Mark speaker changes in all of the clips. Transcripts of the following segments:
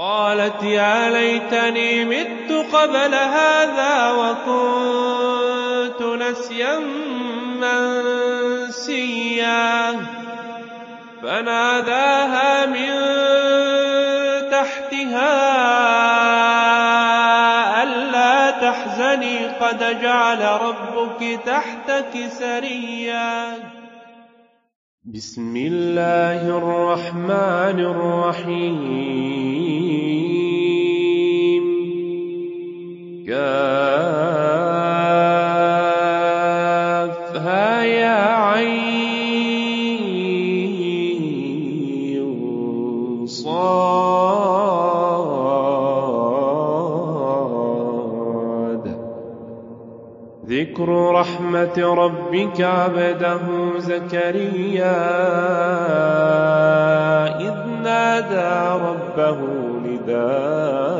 Speaker 1: قالت يا ليتني مت قبل هذا وكنت نسيا منسيا. فناداها من تحتها ألا تحزني قد جعل ربك تحتك سريا. بسم الله الرحمن الرحيم. كافها يا عين صاد. ذكر رحمة ربك عبده زكريا. إذ نادى ربه نداء.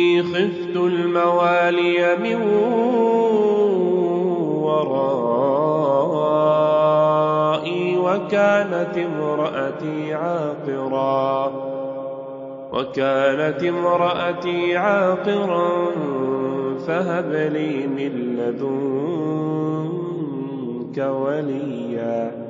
Speaker 1: وإني خفت الموالي من ورائي وكانت امرأتي عاقرا وكانت امرأتي عاقرا فهب لي من لدنك وليا.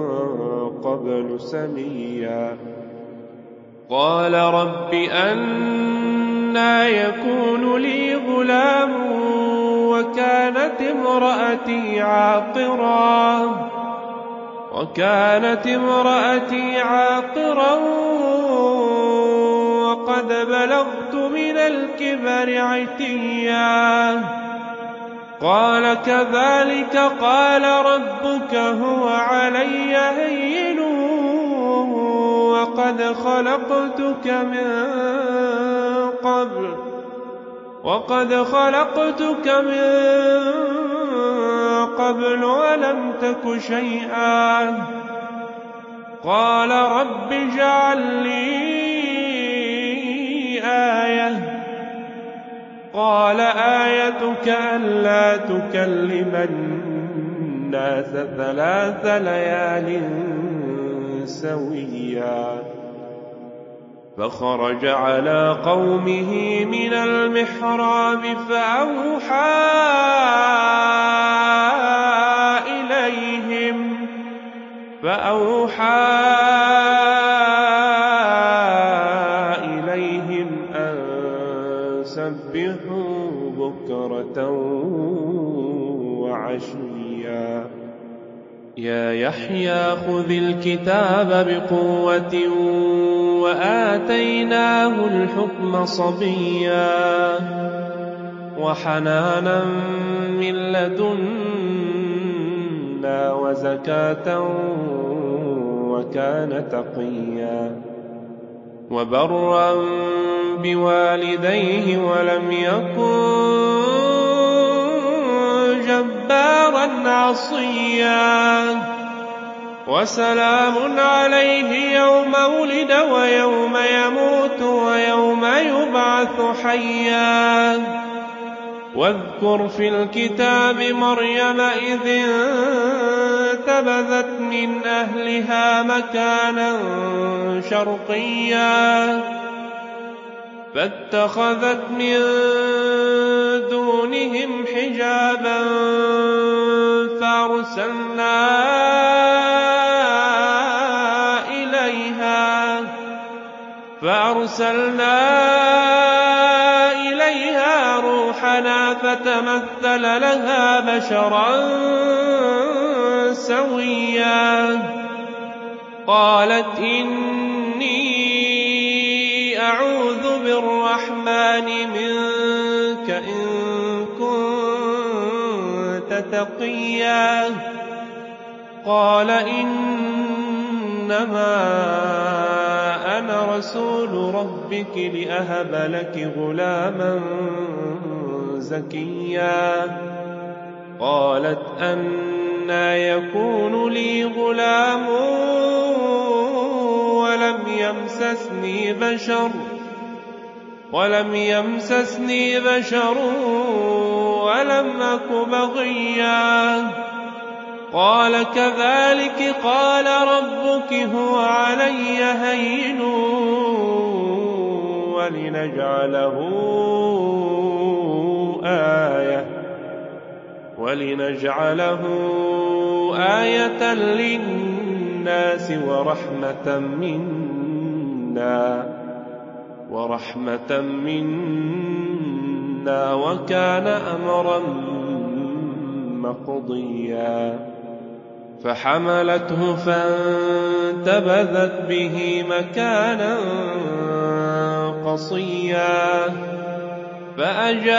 Speaker 1: قبل سميا. قال رب أنا يكون لي غلام وكانت امرأتي عاقرا. وكانت امرأتي عاقرا وقد بلغت من الكبر عتيا. قال كذلك قال ربك هو علي هين. وقد خلقتك من قبل وقد خلقتك من قبل ولم تك شيئا قال رب اجعل لي آية قال آيتك ألا تكلم الناس ثلاث ليال سويا. فخرج على قومه من المحراب فأوحى إليهم. فأوحى إليهم أن سبحوا بكرة وعشيا. يا يحيى خذ الكتاب بقوة وآتيناه الحكم صبيا وحنانا من لدنا وزكاة وكان تقيا وبرا بوالديه ولم يكن جبارا عصيا. وسلام عليه يوم ولد ويوم يموت ويوم يبعث حيا. واذكر في الكتاب مريم إذ انتبذت من أهلها مكانا شرقيا. فاتخذت من حجابا فأرسلنا إليها فأرسلنا إليها روحنا فتمثل لها بشرا سويا. قالت إني أعوذ بالرحمن منك تقيا قال إنما أنا رسول ربك لأهب لك غلاما زكيا قالت أنا يكون لي غلام ولم يمسسني بشر ولم يمسسني بشر ولم أك بغيا قال كذلك قال ربك هو علي هين ولنجعله آية ولنجعله آية للناس ورحمة منا ورحمة منا وكان أمرا مقضيا. فحملته فانتبذت به مكانا قصيا. فأجاءها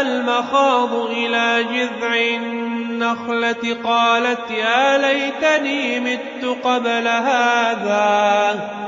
Speaker 1: المخاض إلى جذع النخلة قالت يا ليتني مت قبل هذا.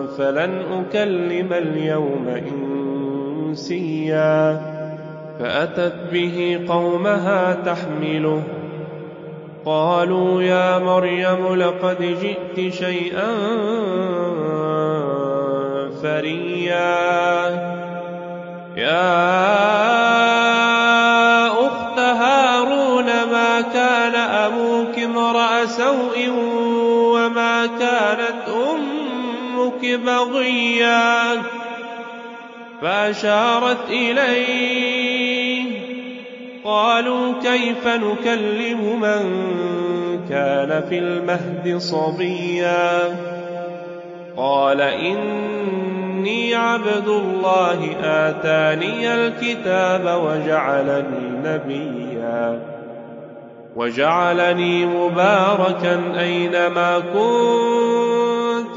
Speaker 1: فلن أكلم اليوم إنسيا فأتت به قومها تحمله قالوا يا مريم لقد جئت شيئا فريا يا بغيا فأشارت إليه. قالوا كيف نكلم من كان في المهد صبيا؟ قال إني عبد الله آتاني الكتاب وجعلني نبيا. وجعلني مباركا أينما كنت.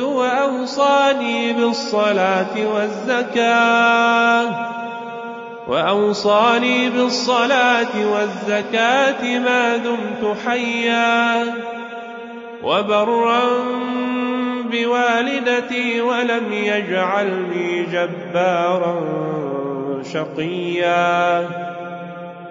Speaker 1: وأوصاني بالصلاة والزكاة. وأوصاني بالصلاة والزكاة ما دمت حيا. وبرا بوالدتي ولم يجعلني جبارا شقيا.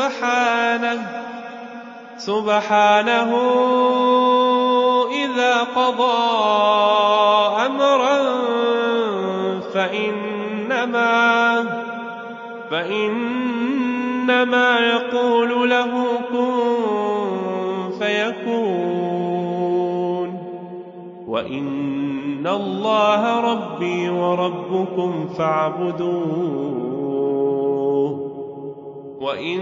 Speaker 1: سبحانه سبحانه إذا قضى أمرا فإنما فإنما يقول له كن فيكون. وإن إن الله ربي وربكم فاعبدوه وإن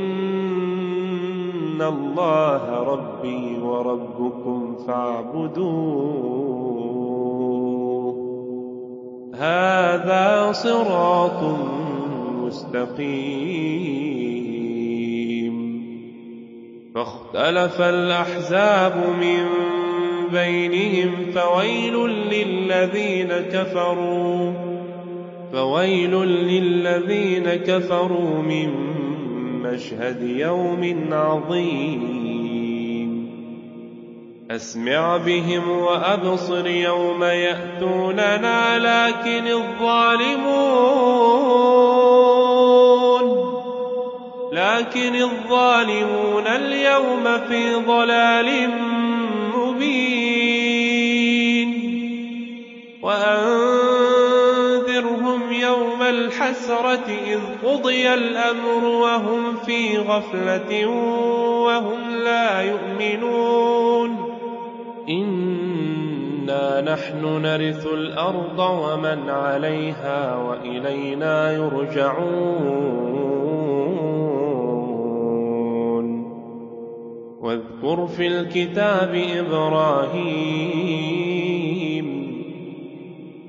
Speaker 1: الله ربي وربكم فاعبدوه. هذا صراط مستقيم. فاختلف الأحزاب من بينهم فويل للذين كفروا. فويل للذين كفروا من مشهد يوم عظيم. أسمع بهم وأبصر يوم يأتوننا لكن الظالمون لكن الظالمون اليوم في ضلال وأنذرهم يوم الحسرة إذ قضي الأمر وهم في غفلة وهم لا يؤمنون. إنا نحن نرث الأرض ومن عليها وإلينا يرجعون. واذكر في الكتاب إبراهيم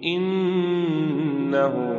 Speaker 1: إنه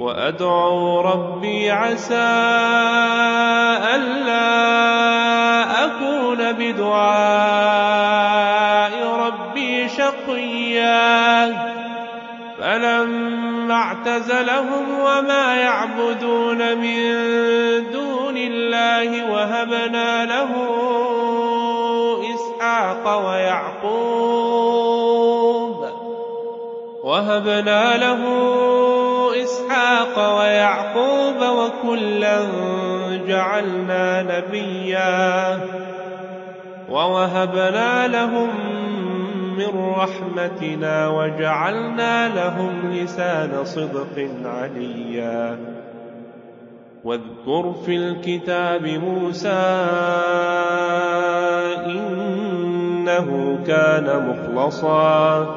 Speaker 1: وأدعو ربي عسى ألا أكون بدعاء ربي شقيا. فلما اعتزلهم وما يعبدون من دون الله وهبنا له إسحاق ويعقوب وهبنا له إسحاق ويعقوب وكلا جعلنا نبيا ووهبنا لهم من رحمتنا وجعلنا لهم لسان صدق عليا. واذكر في الكتاب موسى إنه كان مخلصا.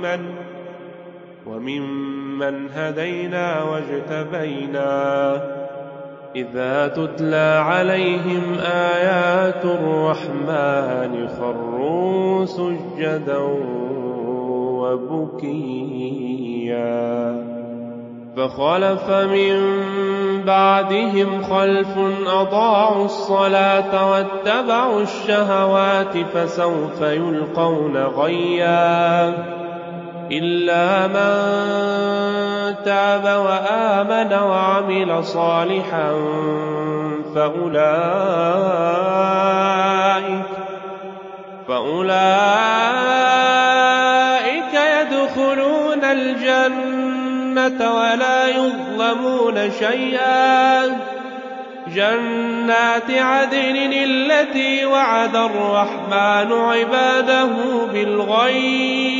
Speaker 1: وممن وممن هدينا واجتبينا إذا تتلى عليهم آيات الرحمن خروا سجدا وبكيا فخلف من بعدهم خلف أضاعوا الصلاة واتبعوا الشهوات فسوف يلقون غيا إلا من تاب وآمن وعمل صالحا فأولئك فأولئك يدخلون الجنة ولا يظلمون شيئا. جنات عدن التي وعد الرحمن عباده بالغيب.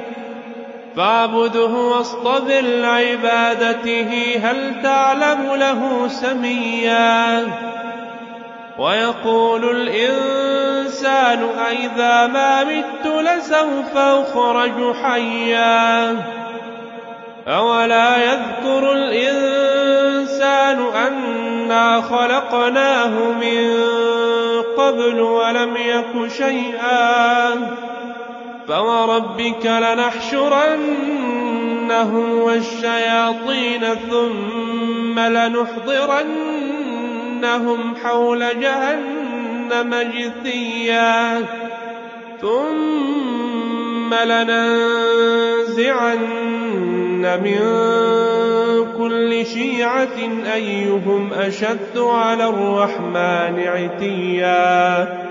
Speaker 1: فاعبده واصطبر لعبادته هل تعلم له سميا؟ ويقول الإنسان أئذا ما مت لسوف أخرج حيا. أولا يذكر الإنسان أنا خلقناه من قبل ولم يك شيئا. فوربك لنحشرنهم والشياطين ثم لنحضرنهم حول جهنم جثيا ثم لننزعن من كل شيعة أيهم أشد على الرحمن عتيا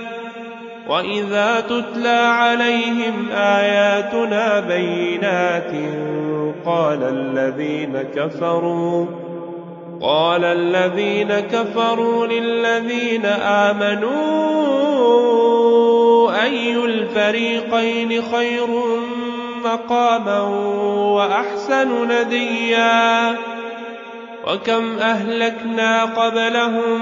Speaker 1: وإذا تتلى عليهم آياتنا بينات قال الذين كفروا قال الذين كفروا للذين آمنوا أي الفريقين خير مقاما وأحسن نديا وكم أهلكنا قبلهم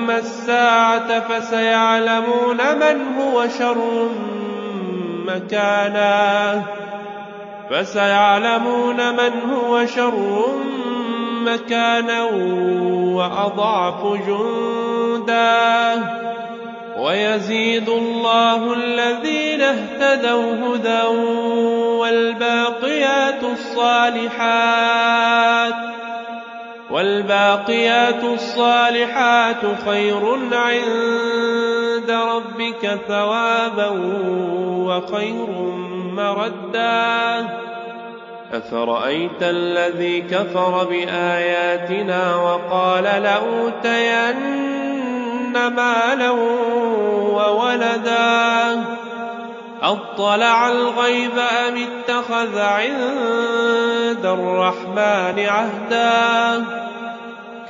Speaker 1: الساعة فسيعلمون من هو شر مكانا. فسيعلمون من هو شر مكانا وأضعف جندا. ويزيد الله الذين اهتدوا هدى والباقيات الصالحات. والباقيات الصالحات خير عند ربك ثوابا وخير مردا. أفرأيت الذي كفر بآياتنا وقال لأوتين مالا وولدا؟ أطلع الغيب أم اتخذ عند الرحمن عهدا؟